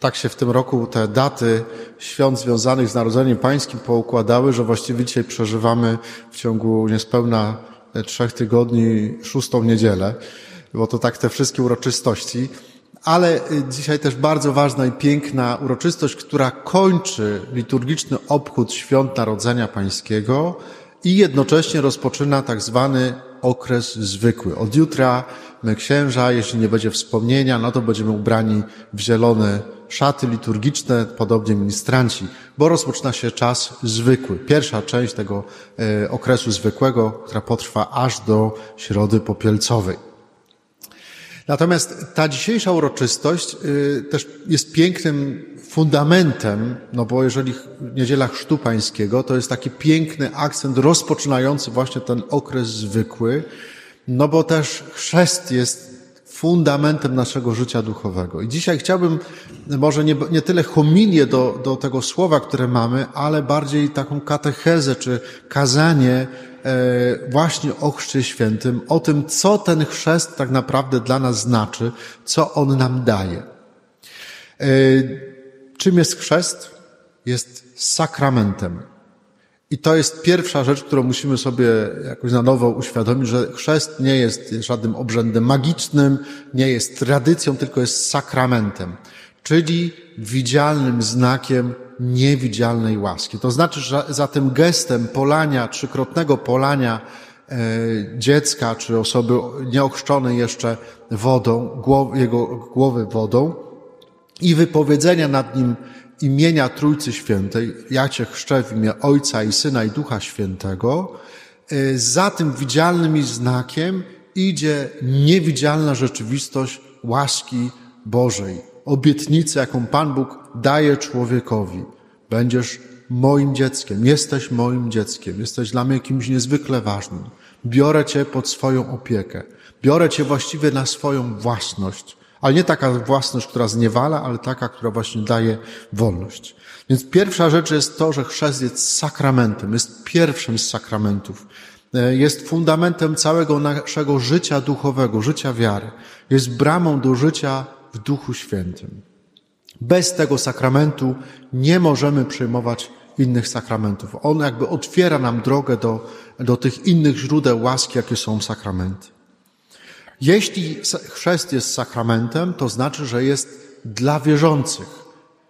tak się w tym roku te daty świąt związanych z Narodzeniem Pańskim poukładały, że właściwie dzisiaj przeżywamy w ciągu niespełna trzech tygodni szóstą niedzielę, bo to tak te wszystkie uroczystości. Ale dzisiaj też bardzo ważna i piękna uroczystość, która kończy liturgiczny obchód świąt Narodzenia Pańskiego i jednocześnie rozpoczyna tak zwany okres zwykły. Od jutra my księża, jeśli nie będzie wspomnienia, no to będziemy ubrani w zielone szaty liturgiczne, podobnie ministranci, bo rozpoczyna się czas zwykły. Pierwsza część tego e, okresu zwykłego, która potrwa aż do środy popielcowej. Natomiast ta dzisiejsza uroczystość e, też jest pięknym fundamentem, no bo jeżeli niedziela chrztu pańskiego, to jest taki piękny akcent rozpoczynający właśnie ten okres zwykły, no bo też chrzest jest fundamentem naszego życia duchowego. I dzisiaj chciałbym może nie, nie tyle homilię do, do tego słowa, które mamy, ale bardziej taką katechezę czy kazanie e, właśnie o chrzcie świętym, o tym, co ten chrzest tak naprawdę dla nas znaczy, co on nam daje. E, czym jest chrzest? Jest sakramentem. I to jest pierwsza rzecz, którą musimy sobie jakoś na nowo uświadomić, że chrzest nie jest żadnym obrzędem magicznym, nie jest tradycją, tylko jest sakramentem, czyli widzialnym znakiem niewidzialnej łaski. To znaczy, że za tym gestem polania, trzykrotnego polania e, dziecka czy osoby nieochrzczonej jeszcze wodą, jego głowy wodą i wypowiedzenia nad nim imienia Trójcy Świętej, ja Cię chrzczę w imię Ojca i Syna i Ducha Świętego, e, za tym widzialnym znakiem idzie niewidzialna rzeczywistość łaski Bożej, obietnicy, jaką Pan Bóg daje człowiekowi. Będziesz moim dzieckiem, jesteś moim dzieckiem, jesteś dla mnie kimś niezwykle ważnym. Biorę Cię pod swoją opiekę, biorę Cię właściwie na swoją własność. Ale nie taka własność, która zniewala, ale taka, która właśnie daje wolność. Więc pierwsza rzecz jest to, że chrzest jest sakramentem, jest pierwszym z sakramentów. E, jest fundamentem całego naszego życia duchowego, życia wiary. Jest bramą do życia w Duchu Świętym. Bez tego sakramentu nie możemy przyjmować innych sakramentów. On jakby otwiera nam drogę do, do tych innych źródeł łaski, jakie są sakramenty. Jeśli chrzest jest sakramentem, to znaczy, że jest dla wierzących.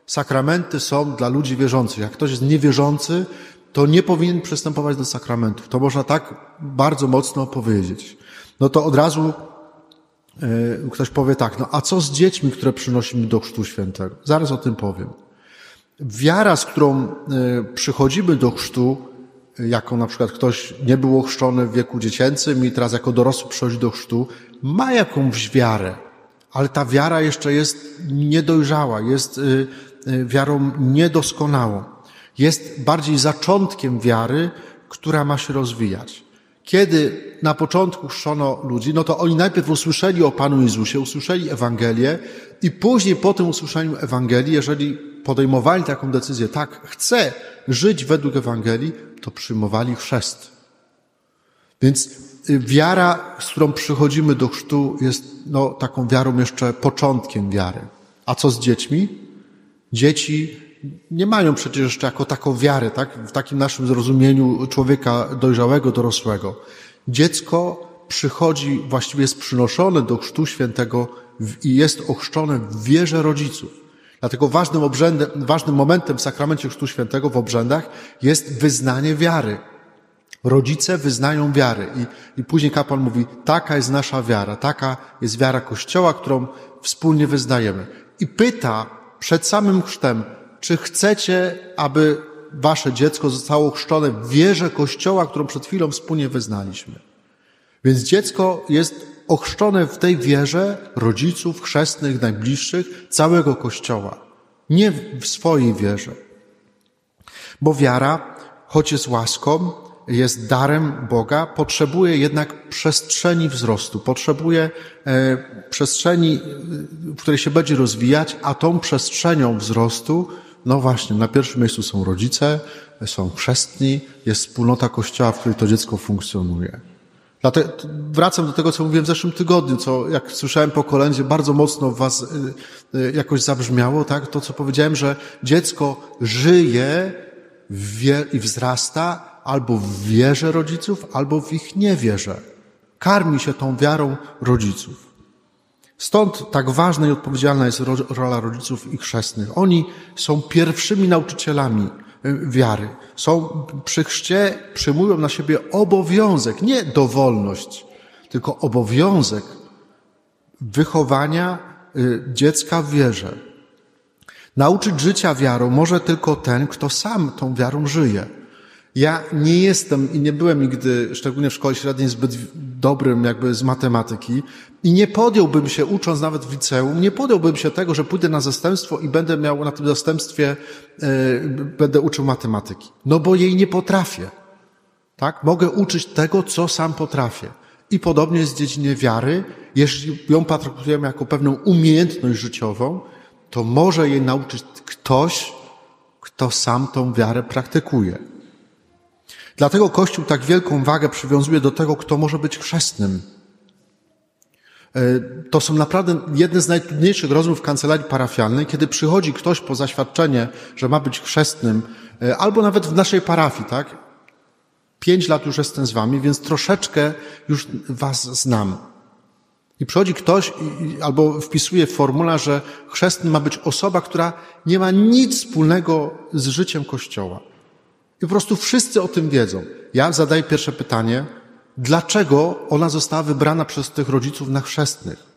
Sakramenty są dla ludzi wierzących. Jak ktoś jest niewierzący, to nie powinien przystępować do sakramentów. To można tak bardzo mocno powiedzieć. No to od razu yy, ktoś powie tak, no a co z dziećmi, które przynosimy do chrztu świętego? Zaraz o tym powiem. Wiara, z którą yy, przychodzimy do chrztu, jako na przykład ktoś nie był ochrzczony w wieku dziecięcym i teraz jako dorosły przychodzi do chrztu, ma jakąś wiarę, ale ta wiara jeszcze jest niedojrzała, jest y, y, wiarą niedoskonałą. Jest bardziej zaczątkiem wiary, która ma się rozwijać. Kiedy na początku chrzczono ludzi, no to oni najpierw usłyszeli o Panu Jezusie, usłyszeli Ewangelię i później po tym usłyszeniu Ewangelii, jeżeli podejmowali taką decyzję, tak, chcę żyć według Ewangelii, to przyjmowali chrzest. Więc y, wiara, z którą przychodzimy do chrztu, jest no, taką wiarą jeszcze początkiem wiary. A co z dziećmi? Dzieci nie mają przecież jeszcze jako taką wiarę, tak? w takim naszym zrozumieniu człowieka dojrzałego, dorosłego. Dziecko przychodzi, właściwie jest przynoszone do chrztu świętego i jest ochrzczone w wierze rodziców. Dlatego ważnym, obrzędem, ważnym momentem w sakramencie chrztu świętego w obrzędach jest wyznanie wiary. Rodzice wyznają wiarę i, i później kapłan mówi, taka jest nasza wiara, taka jest wiara Kościoła, którą wspólnie wyznajemy. I pyta przed samym chrztem, czy chcecie, aby wasze dziecko zostało chrzczone w wierze Kościoła, którą przed chwilą wspólnie wyznaliśmy. Więc dziecko jest ochrzczone w tej wierze rodziców, chrzestnych, najbliższych, całego Kościoła. Nie w swojej wierze. Bo wiara, choć jest łaską, jest darem Boga, potrzebuje jednak przestrzeni wzrostu, potrzebuje e, przestrzeni, w której się będzie rozwijać, a tą przestrzenią wzrostu, no właśnie, na pierwszym miejscu są rodzice, są chrzestni, jest wspólnota Kościoła, w której to dziecko funkcjonuje. Dlatego wracam do tego, co mówiłem w zeszłym tygodniu, co jak słyszałem po kolędzie, bardzo mocno w was y, y, jakoś zabrzmiało, tak? To, co powiedziałem, że dziecko żyje i wzrasta albo w wierze rodziców, albo w ich niewierze. Karmi się tą wiarą rodziców. Stąd tak ważna i odpowiedzialna jest rola rodziców i chrzestnych. Oni są pierwszymi nauczycielami wiary. Są przy chrzcie, przyjmują na siebie obowiązek, nie dowolność, tylko obowiązek wychowania y, dziecka w wierze. Nauczyć życia wiarą może tylko ten, kto sam tą wiarą żyje. Ja nie jestem i nie byłem nigdy, szczególnie w szkole średniej, zbyt dobrym jakby z matematyki i nie podjąłbym się, ucząc nawet w liceum, nie podjąłbym się tego, że pójdę na zastępstwo i będę miał na tym zastępstwie, yy, będę uczył matematyki. No bo jej nie potrafię. Tak? Mogę uczyć tego, co sam potrafię. I podobnie jest w dziedzinie wiary. Jeśli ją traktujemy jako pewną umiejętność życiową, to może jej nauczyć ktoś, kto sam tą wiarę praktykuje. Dlatego Kościół tak wielką wagę przywiązuje do tego, kto może być chrzestnym. E, to są naprawdę jedne z najtrudniejszych rozmów w kancelarii parafialnej, kiedy przychodzi ktoś po zaświadczenie, że ma być chrzestnym, e, albo nawet w naszej parafii, tak? Pięć lat już jestem z wami, więc troszeczkę już was znam. I przychodzi ktoś albo wpisuje w formularz, że chrzestnym ma być osoba, która nie ma nic wspólnego z życiem Kościoła. I po prostu wszyscy o tym wiedzą. Ja zadaję pierwsze pytanie, dlaczego ona została wybrana przez tych rodziców na chrzestnych?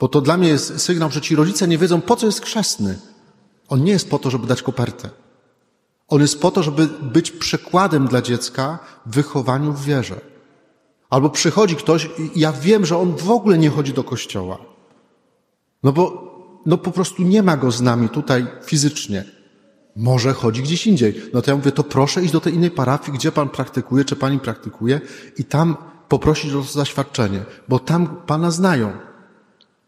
Bo to dla mnie jest sygnał, że ci rodzice nie wiedzą, po co jest chrzestny. On nie jest po to, żeby dać kopertę. On jest po to, żeby być przykładem dla dziecka w wychowaniu w wierze. Albo przychodzi ktoś i ja wiem, że on w ogóle nie chodzi do kościoła. No bo no po prostu nie ma go z nami tutaj fizycznie. Może chodzi gdzieś indziej. No to ja mówię, to proszę iść do tej innej parafii, gdzie pan praktykuje, czy pani praktykuje i tam poprosić o zaświadczenie, bo tam pana znają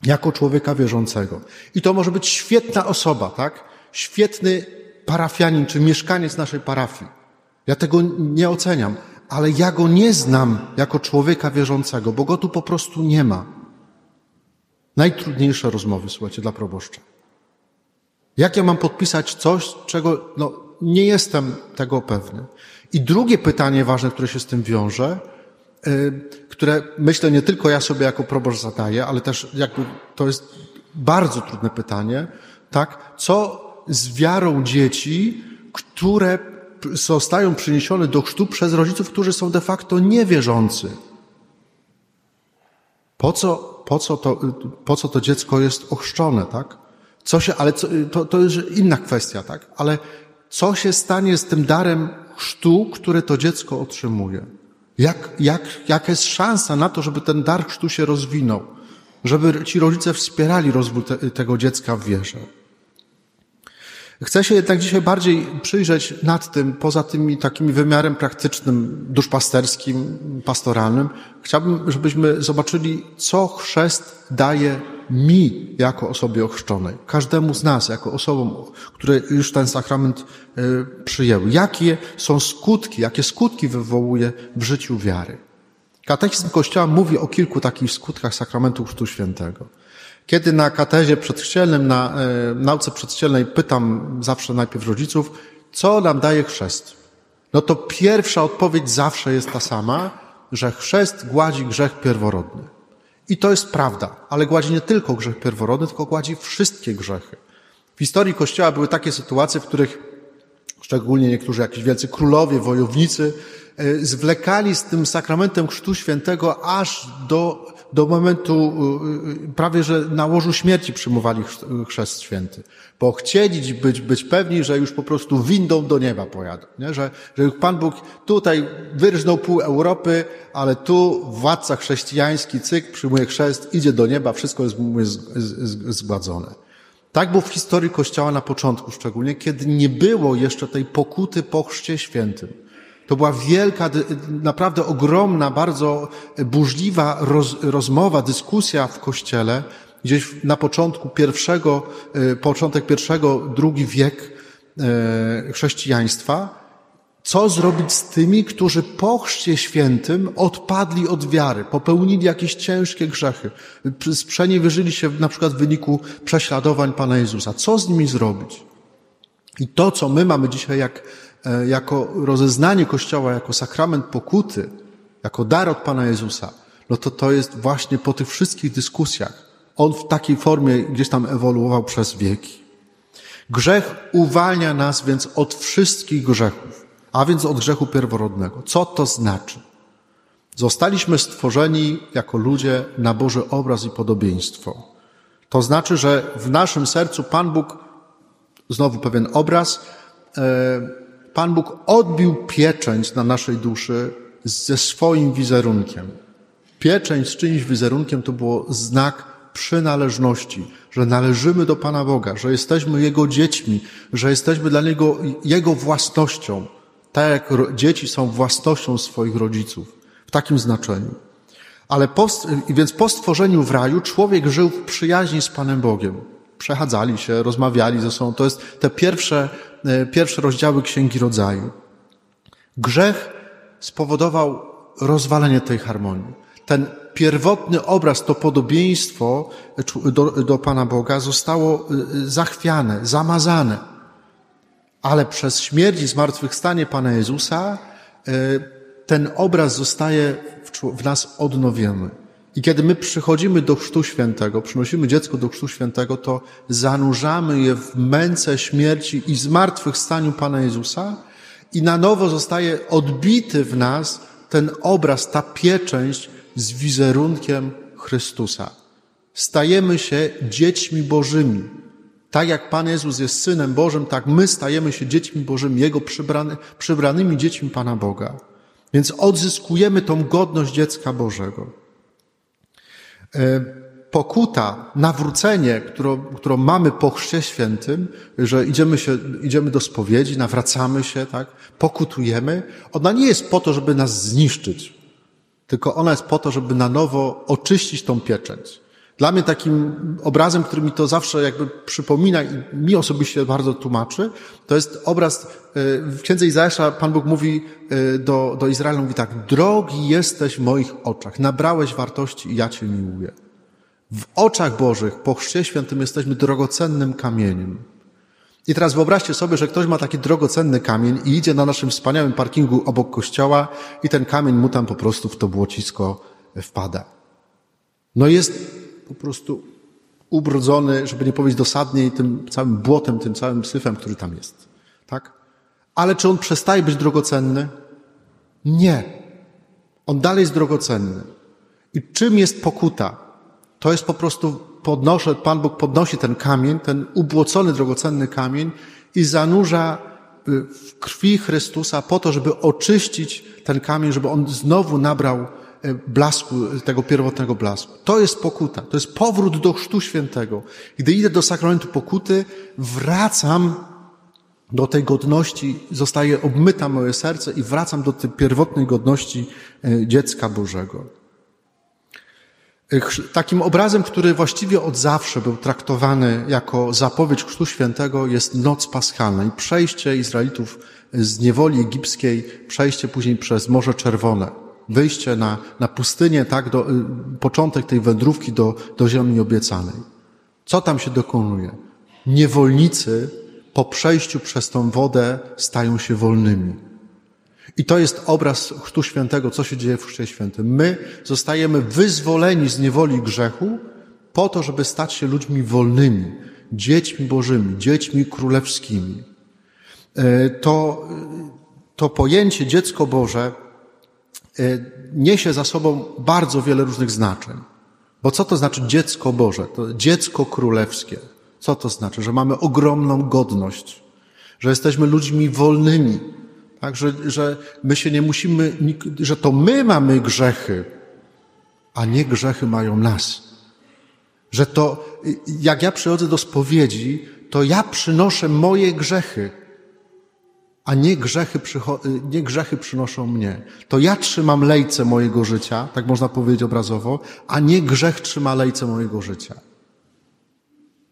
jako człowieka wierzącego. I to może być świetna osoba, tak? Świetny parafianin, czy mieszkaniec naszej parafii. Ja tego nie oceniam, ale ja go nie znam jako człowieka wierzącego, bo go tu po prostu nie ma. Najtrudniejsze rozmowy, słuchajcie, dla proboszcza. Jak ja mam podpisać coś, czego no, nie jestem tego pewny? I drugie pytanie ważne, które się z tym wiąże, yy, które myślę nie tylko ja sobie jako proboszcz zadaję, ale też jakby to jest bardzo trudne pytanie, tak? Co z wiarą dzieci, które zostają przyniesione do chrztu przez rodziców, którzy są de facto niewierzący? Po co, po co, to, po co to dziecko jest ochrzczone, tak? Co się, ale co, to, to jest inna kwestia, tak? Ale co się stanie z tym darem chrztu, które to dziecko otrzymuje? Jak, jak, jaka jest szansa na to, żeby ten dar chrztu się rozwinął? Żeby ci rodzice wspierali rozwój te, tego dziecka w wierze? Chcę się jednak dzisiaj bardziej przyjrzeć nad tym, poza tymi takimi wymiarem praktycznym, duszpasterskim, pastoralnym. Chciałbym, żebyśmy zobaczyli, co chrzest daje mi jako osobie ochrzczonej, każdemu z nas jako osobom, które już ten sakrament e, przyjęły. Jakie są skutki, jakie skutki wywołuje w życiu wiary. Katechizm Kościoła mówi o kilku takich skutkach sakramentu Chrztu Świętego. Kiedy na katezie przedchrzcielnym, na e, nauce przedchrzcielnej pytam zawsze najpierw rodziców, co nam daje chrzest? No to pierwsza odpowiedź zawsze jest ta sama, że chrzest gładzi grzech pierworodny. I to jest prawda, ale gładzi nie tylko grzech pierworodny, tylko gładzi wszystkie grzechy. W historii Kościoła były takie sytuacje, w których szczególnie niektórzy jakiś wielcy królowie, wojownicy, e, zwlekali z tym sakramentem Chrztu Świętego aż do, do momentu e, e, prawie, że na łożu śmierci przyjmowali chrzest święty. Bo chcieli być, być pewni, że już po prostu windą do nieba pojadą. Nie? Że, że Pan Bóg tutaj wyrżnął pół Europy, ale tu władca chrześcijański, cyk, przyjmuje chrzest, idzie do nieba, wszystko jest, jest, jest zgładzone. Tak było w historii Kościoła na początku szczególnie, kiedy nie było jeszcze tej pokuty po chrzcie świętym. To była wielka, naprawdę ogromna, bardzo burzliwa roz, rozmowa, dyskusja w Kościele, gdzieś na początku pierwszego, e, początek pierwszego, drugi wiek e, chrześcijaństwa, Co zrobić z tymi, którzy po chrzcie świętym odpadli od wiary, popełnili jakieś ciężkie grzechy, sprzeniewierzyli się na przykład w wyniku prześladowań Pana Jezusa? Co z nimi zrobić? I to, co my mamy dzisiaj jak, jako rozeznanie Kościoła, jako sakrament pokuty, jako dar od Pana Jezusa, no to to jest właśnie po tych wszystkich dyskusjach. On w takiej formie gdzieś tam ewoluował przez wieki. Grzech uwalnia nas więc od wszystkich grzechów, a więc od grzechu pierworodnego. Co to znaczy? Zostaliśmy stworzeni jako ludzie na Boży obraz i podobieństwo. To znaczy, że w naszym sercu Pan Bóg, znowu pewien obraz, e, Pan Bóg odbił pieczęć na naszej duszy ze swoim wizerunkiem. Pieczęć z czyimś wizerunkiem to było znak przynależności, że należymy do Pana Boga, że jesteśmy Jego dziećmi, że jesteśmy dla Niego Jego własnością, tak jak dzieci są własnością swoich rodziców, w takim znaczeniu. Ale po, więc po stworzeniu w raju człowiek żył w przyjaźni z Panem Bogiem. Przechadzali się, rozmawiali ze sobą. To jest te pierwsze, e, pierwsze rozdziały Księgi Rodzaju. Grzech spowodował rozwalenie tej harmonii. Ten pierwotny obraz, to podobieństwo do, do Pana Boga zostało y, zachwiane, zamazane. Ale przez śmierć i zmartwychwstanie Pana Jezusa ten obraz zostaje w nas odnowiony. I kiedy my przychodzimy do Chrztu Świętego, przynosimy dziecko do Chrztu Świętego, to zanurzamy je w męce śmierci i zmartwychwstaniu Pana Jezusa i na nowo zostaje odbity w nas ten obraz, ta pieczęć z wizerunkiem Chrystusa. Stajemy się dziećmi Bożymi. Tak jak Pan Jezus jest Synem Bożym, tak my stajemy się dziećmi Bożymi, Jego przybrany, przybranymi dziećmi Pana Boga. Więc odzyskujemy tą godność dziecka Bożego. E, pokuta, nawrócenie, którą, którą mamy po chrzcie świętym, że idziemy, się, idziemy do spowiedzi, nawracamy się, tak, pokutujemy, ona nie jest po to, żeby nas zniszczyć tylko ona jest po to, żeby na nowo oczyścić tą pieczęć. Dla mnie takim obrazem, który mi to zawsze jakby przypomina i mi osobiście bardzo tłumaczy, to jest obraz, e, w księdze Izajasza Pan Bóg mówi e, do, do Izraela, mówi tak, drogi jesteś w moich oczach, nabrałeś wartości i ja Cię miłuję. W oczach Bożych, po chrzcie świętym jesteśmy drogocennym kamieniem. I teraz wyobraźcie sobie, że ktoś ma taki drogocenny kamień i idzie na naszym wspaniałym parkingu obok kościoła i ten kamień mu tam po prostu w to błocisko wpada. No jest po prostu ubrudzony, żeby nie powiedzieć dosadniej, tym całym błotem, tym całym syfem, który tam jest. Tak? Ale czy on przestaje być drogocenny? Nie. On dalej jest drogocenny. I czym jest pokuta? To jest po prostu podnoszę, Pan Bóg podnosi ten kamień, ten ubłocony, drogocenny kamień i zanurza y, w krwi Chrystusa po to, żeby oczyścić ten kamień, żeby on znowu nabrał blasku, tego pierwotnego blasku. To jest pokuta, to jest powrót do Chrztu Świętego. Gdy idę do sakramentu pokuty, wracam do tej godności, zostaje obmyta moje serce i wracam do tej pierwotnej godności y, dziecka Bożego. Takim obrazem, który właściwie od zawsze był traktowany jako zapowiedź Chrztu Świętego jest Noc Paschalna i przejście Izraelitów z niewoli egipskiej, przejście później przez Morze Czerwone, wyjście na, na pustynię, tak, do, y, początek tej wędrówki do, do ziemi obiecanej. Co tam się dokonuje? Niewolnicy po przejściu przez tą wodę stają się wolnymi. I to jest obraz Chrztu Świętego, co się dzieje w Chrzcie Świętym. My zostajemy wyzwoleni z niewoli grzechu po to, żeby stać się ludźmi wolnymi, dziećmi Bożymi, dziećmi królewskimi. E, to, to pojęcie dziecko Boże niesie za sobą bardzo wiele różnych znaczeń. Bo co to znaczy dziecko Boże? To dziecko królewskie. Co to znaczy? Że mamy ogromną godność, że jesteśmy ludźmi wolnymi, tak, że, że my się nie musimy, że to my mamy grzechy, a nie grzechy mają nas. Że to, jak ja przychodzę do spowiedzi, to ja przynoszę moje grzechy, a nie grzechy, nie grzechy przynoszą mnie. To ja trzymam lejce mojego życia, tak można powiedzieć obrazowo, a nie grzech trzyma lejce mojego życia.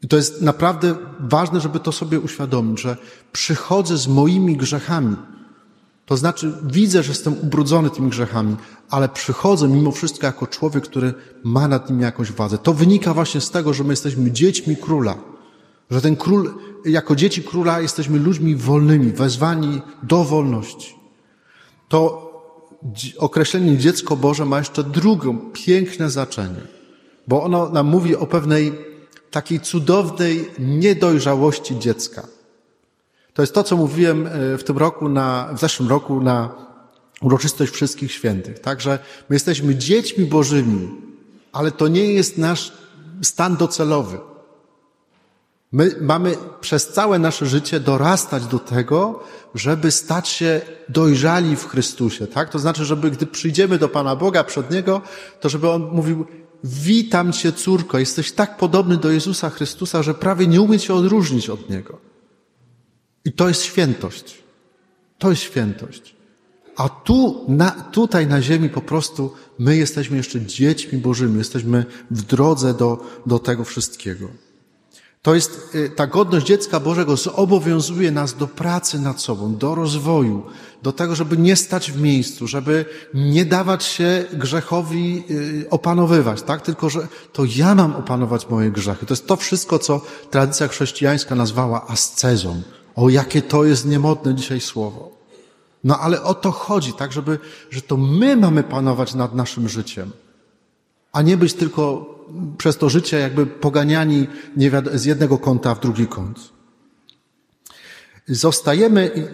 I to jest naprawdę ważne, żeby to sobie uświadomić, że przychodzę z moimi grzechami. To znaczy, widzę, że jestem ubrudzony tymi grzechami, ale przychodzę mimo wszystko jako człowiek, który ma nad nimi jakąś władzę. To wynika właśnie z tego, że my jesteśmy dziećmi króla. Że ten król, jako dzieci króla, jesteśmy ludźmi wolnymi, wezwani do wolności. To określenie dziecko Boże ma jeszcze drugą, piękne znaczenie, bo ono nam mówi o pewnej takiej cudownej niedojrzałości dziecka. To jest to, co mówiłem e, w tym roku, na, w zeszłym roku na uroczystość wszystkich świętych. Także my jesteśmy dziećmi Bożymi, ale to nie jest nasz stan docelowy. My mamy przez całe nasze życie dorastać do tego, żeby stać się dojrzali w Chrystusie, tak? To znaczy, żeby gdy przyjdziemy do Pana Boga przed Niego, to żeby On mówił, witam Cię córko, jesteś tak podobny do Jezusa Chrystusa, że prawie nie umie Cię odróżnić od Niego. I to jest świętość. To jest świętość. A tu, na, tutaj na ziemi po prostu my jesteśmy jeszcze dziećmi Bożymi, jesteśmy w drodze do, do tego wszystkiego. To jest, y, ta godność dziecka Bożego zobowiązuje nas do pracy nad sobą, do rozwoju, do tego, żeby nie stać w miejscu, żeby nie dawać się grzechowi y, opanowywać, tak? Tylko, że to ja mam opanować moje grzechy. To jest to wszystko, co tradycja chrześcijańska nazwała ascezą. O, jakie to jest niemodne dzisiaj słowo. No ale o to chodzi, tak, żeby, że to my mamy panować nad naszym życiem, a nie być tylko przez to życie jakby poganiani z jednego kąta w drugi kąt. Zostajemy,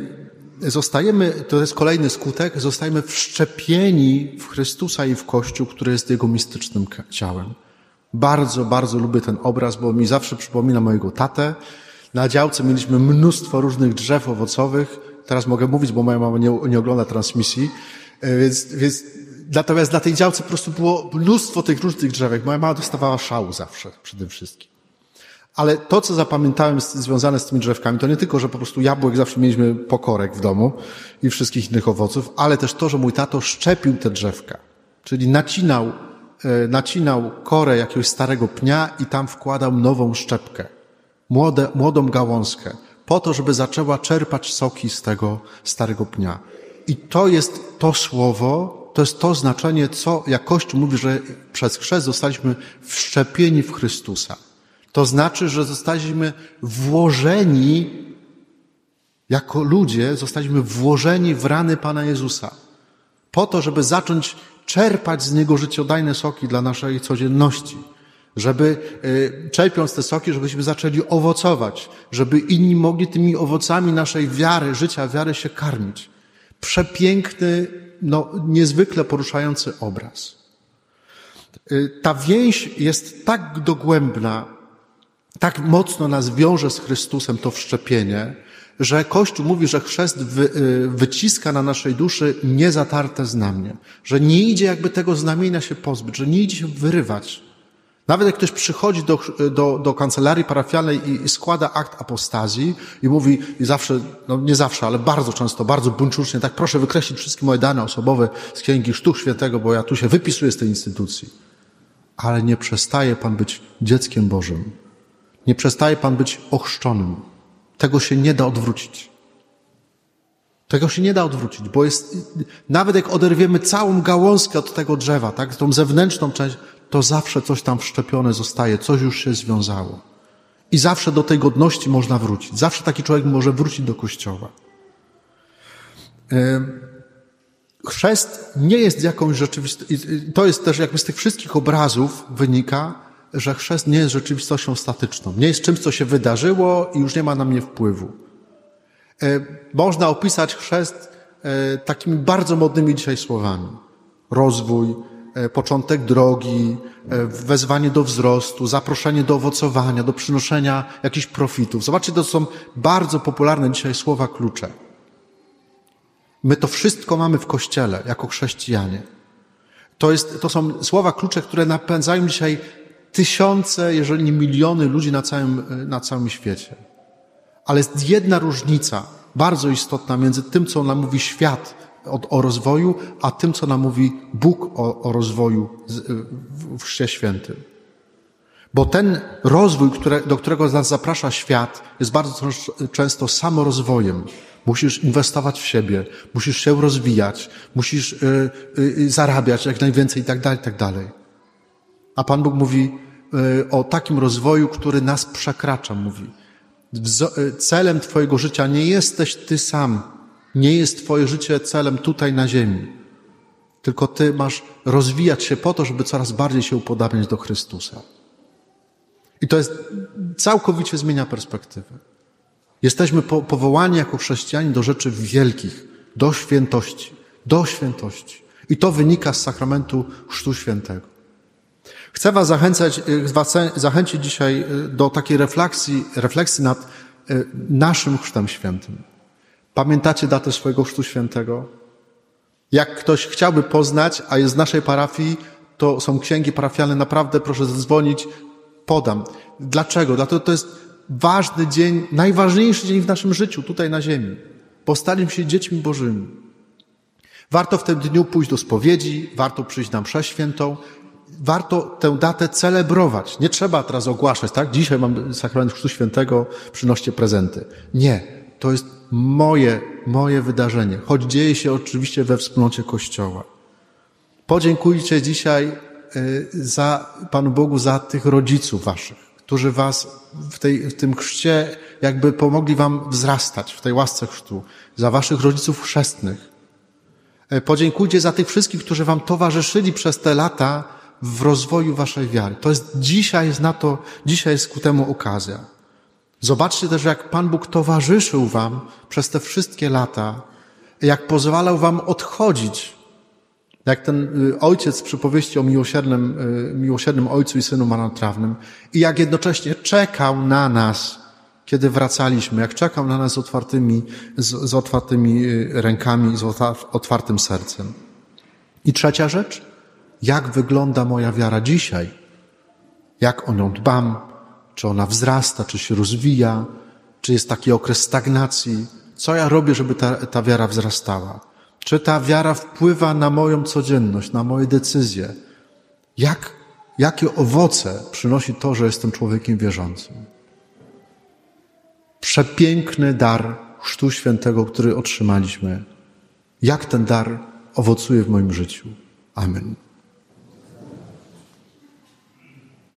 zostajemy, to jest kolejny skutek, zostajemy wszczepieni w Chrystusa i w Kościół, który jest Jego mistycznym ciałem. Bardzo, bardzo lubię ten obraz, bo mi zawsze przypomina mojego tatę. Na działce mieliśmy mnóstwo różnych drzew owocowych. Teraz mogę mówić, bo moja mama nie, nie ogląda transmisji. E, więc, więc Natomiast na tej działce po prostu było mnóstwo tych różnych drzewek. Moja mama dostawała szału zawsze, przede wszystkim. Ale to, co zapamiętałem związane z tymi drzewkami, to nie tylko, że po prostu jabłek zawsze mieliśmy pokorek w domu i wszystkich innych owoców, ale też to, że mój tato szczepił te drzewka. Czyli nacinał, e, nacinał korę jakiegoś starego pnia i tam wkładał nową szczepkę. Młode, młodą gałązkę. Po to, żeby zaczęła czerpać soki z tego starego pnia. I to jest to słowo, to jest to znaczenie, co jak Kościół mówi, że przez chrzest zostaliśmy wszczepieni w Chrystusa. To znaczy, że zostaliśmy włożeni, jako ludzie, zostaliśmy włożeni w rany Pana Jezusa. Po to, żeby zacząć czerpać z Niego życiodajne soki dla naszej codzienności. Żeby, y, czerpiąc te soki, żebyśmy zaczęli owocować. Żeby inni mogli tymi owocami naszej wiary, życia, wiary się karmić. Przepiękny no, niezwykle poruszający obraz. Y, ta więź jest tak dogłębna, tak mocno nas wiąże z Chrystusem to wszczepienie, że Kościół mówi, że chrzest wy, y, wyciska na naszej duszy niezatarte znamie, że nie idzie jakby tego znamienia się pozbyć, że nie idzie się wyrywać, nawet jak ktoś przychodzi do, do, do kancelarii parafialnej i, i składa akt apostazji i mówi, i zawsze, no nie zawsze, ale bardzo często, bardzo buńczucznie, tak proszę wykreślić wszystkie moje dane osobowe z Księgi Sztuk Świętego, bo ja tu się wypisuję z tej instytucji. Ale nie przestaje Pan być dzieckiem Bożym. Nie przestaje Pan być ochrzczonym. Tego się nie da odwrócić. Tego się nie da odwrócić, bo jest, nawet jak oderwiemy całą gałązkę od tego drzewa, tak, tą zewnętrzną część, to zawsze coś tam wszczepione zostaje, coś już się związało. I zawsze do tej godności można wrócić. Zawsze taki człowiek może wrócić do kościoła. Chrzest nie jest jakąś rzeczywistością, to jest też jakby z tych wszystkich obrazów wynika, że chrzest nie jest rzeczywistością statyczną. Nie jest czymś, co się wydarzyło i już nie ma na mnie wpływu. Można opisać chrzest e, takimi bardzo modnymi dzisiaj słowami. Rozwój, E, początek drogi, e, wezwanie do wzrostu, zaproszenie do owocowania, do przynoszenia jakichś profitów. Zobaczcie, to są bardzo popularne dzisiaj słowa klucze. My to wszystko mamy w Kościele jako chrześcijanie. To, jest, to są słowa klucze, które napędzają dzisiaj tysiące, jeżeli nie miliony ludzi na całym, e, na całym świecie. Ale jest jedna różnica, bardzo istotna między tym, co nam mówi świat o, o rozwoju, a tym, co nam mówi Bóg o, o rozwoju w Chrzcie Świętym. Bo ten rozwój, które, do którego nas zaprasza świat, jest bardzo często samorozwojem. Musisz inwestować w siebie, musisz się rozwijać, musisz y, y, zarabiać jak najwięcej i tak dalej, tak dalej. A Pan Bóg mówi y, o takim rozwoju, który nas przekracza, mówi. Y, celem Twojego życia nie jesteś Ty sam, nie jest Twoje życie celem tutaj na ziemi, tylko Ty masz rozwijać się po to, żeby coraz bardziej się upodabniać do Chrystusa. I to jest całkowicie zmienia perspektywę. Jesteśmy po, powołani jako chrześcijanie do rzeczy wielkich, do świętości, do świętości. I to wynika z sakramentu Chrztu Świętego. Chcę Was zachęcać, y, zachęcić dzisiaj y, do takiej refleksji, refleksji nad y, naszym Chrztem Świętym. Pamiętacie datę swojego Chrztu Świętego? Jak ktoś chciałby poznać, a jest z naszej parafii, to są księgi parafialne, naprawdę proszę zadzwonić, podam. Dlaczego? Dlatego to jest ważny dzień, najważniejszy dzień w naszym życiu, tutaj na ziemi. Postaliśmy się dziećmi Bożymi. Warto w tym dniu pójść do spowiedzi, warto przyjść na mszę świętą, warto tę datę celebrować. Nie trzeba teraz ogłaszać, tak? Dzisiaj mam sakrament Chrztu Świętego, przynoście prezenty. Nie. To jest moje, moje wydarzenie, choć dzieje się oczywiście we wspólnocie Kościoła. Podziękujcie dzisiaj y, za Panu Bogu za tych rodziców waszych, którzy was w, tej, w tym chrzcie jakby pomogli wam wzrastać w tej łasce chrztu, za waszych rodziców chrzestnych. E, podziękujcie za tych wszystkich, którzy wam towarzyszyli przez te lata w rozwoju waszej wiary. To jest dzisiaj jest na to, dzisiaj jest ku temu okazja. Zobaczcie też, jak Pan Bóg towarzyszył wam przez te wszystkie lata, jak pozwalał wam odchodzić jak ten y, ojciec w przypowieści o miłosiernym, y, miłosiernym ojcu i synu marnotrawnym i jak jednocześnie czekał na nas, kiedy wracaliśmy, jak czekał na nas z otwartymi, z, z otwartymi y, rękami, z otwartym sercem. I trzecia rzecz, jak wygląda moja wiara dzisiaj? Jak o nią dbam? Czy ona wzrasta, czy się rozwija? Czy jest taki okres stagnacji? Co ja robię, żeby ta, ta wiara wzrastała? Czy ta wiara wpływa na moją codzienność, na moje decyzje? Jak, jakie owoce przynosi to, że jestem człowiekiem wierzącym? Przepiękny dar Chrztu Świętego, który otrzymaliśmy. Jak ten dar owocuje w moim życiu? Amen.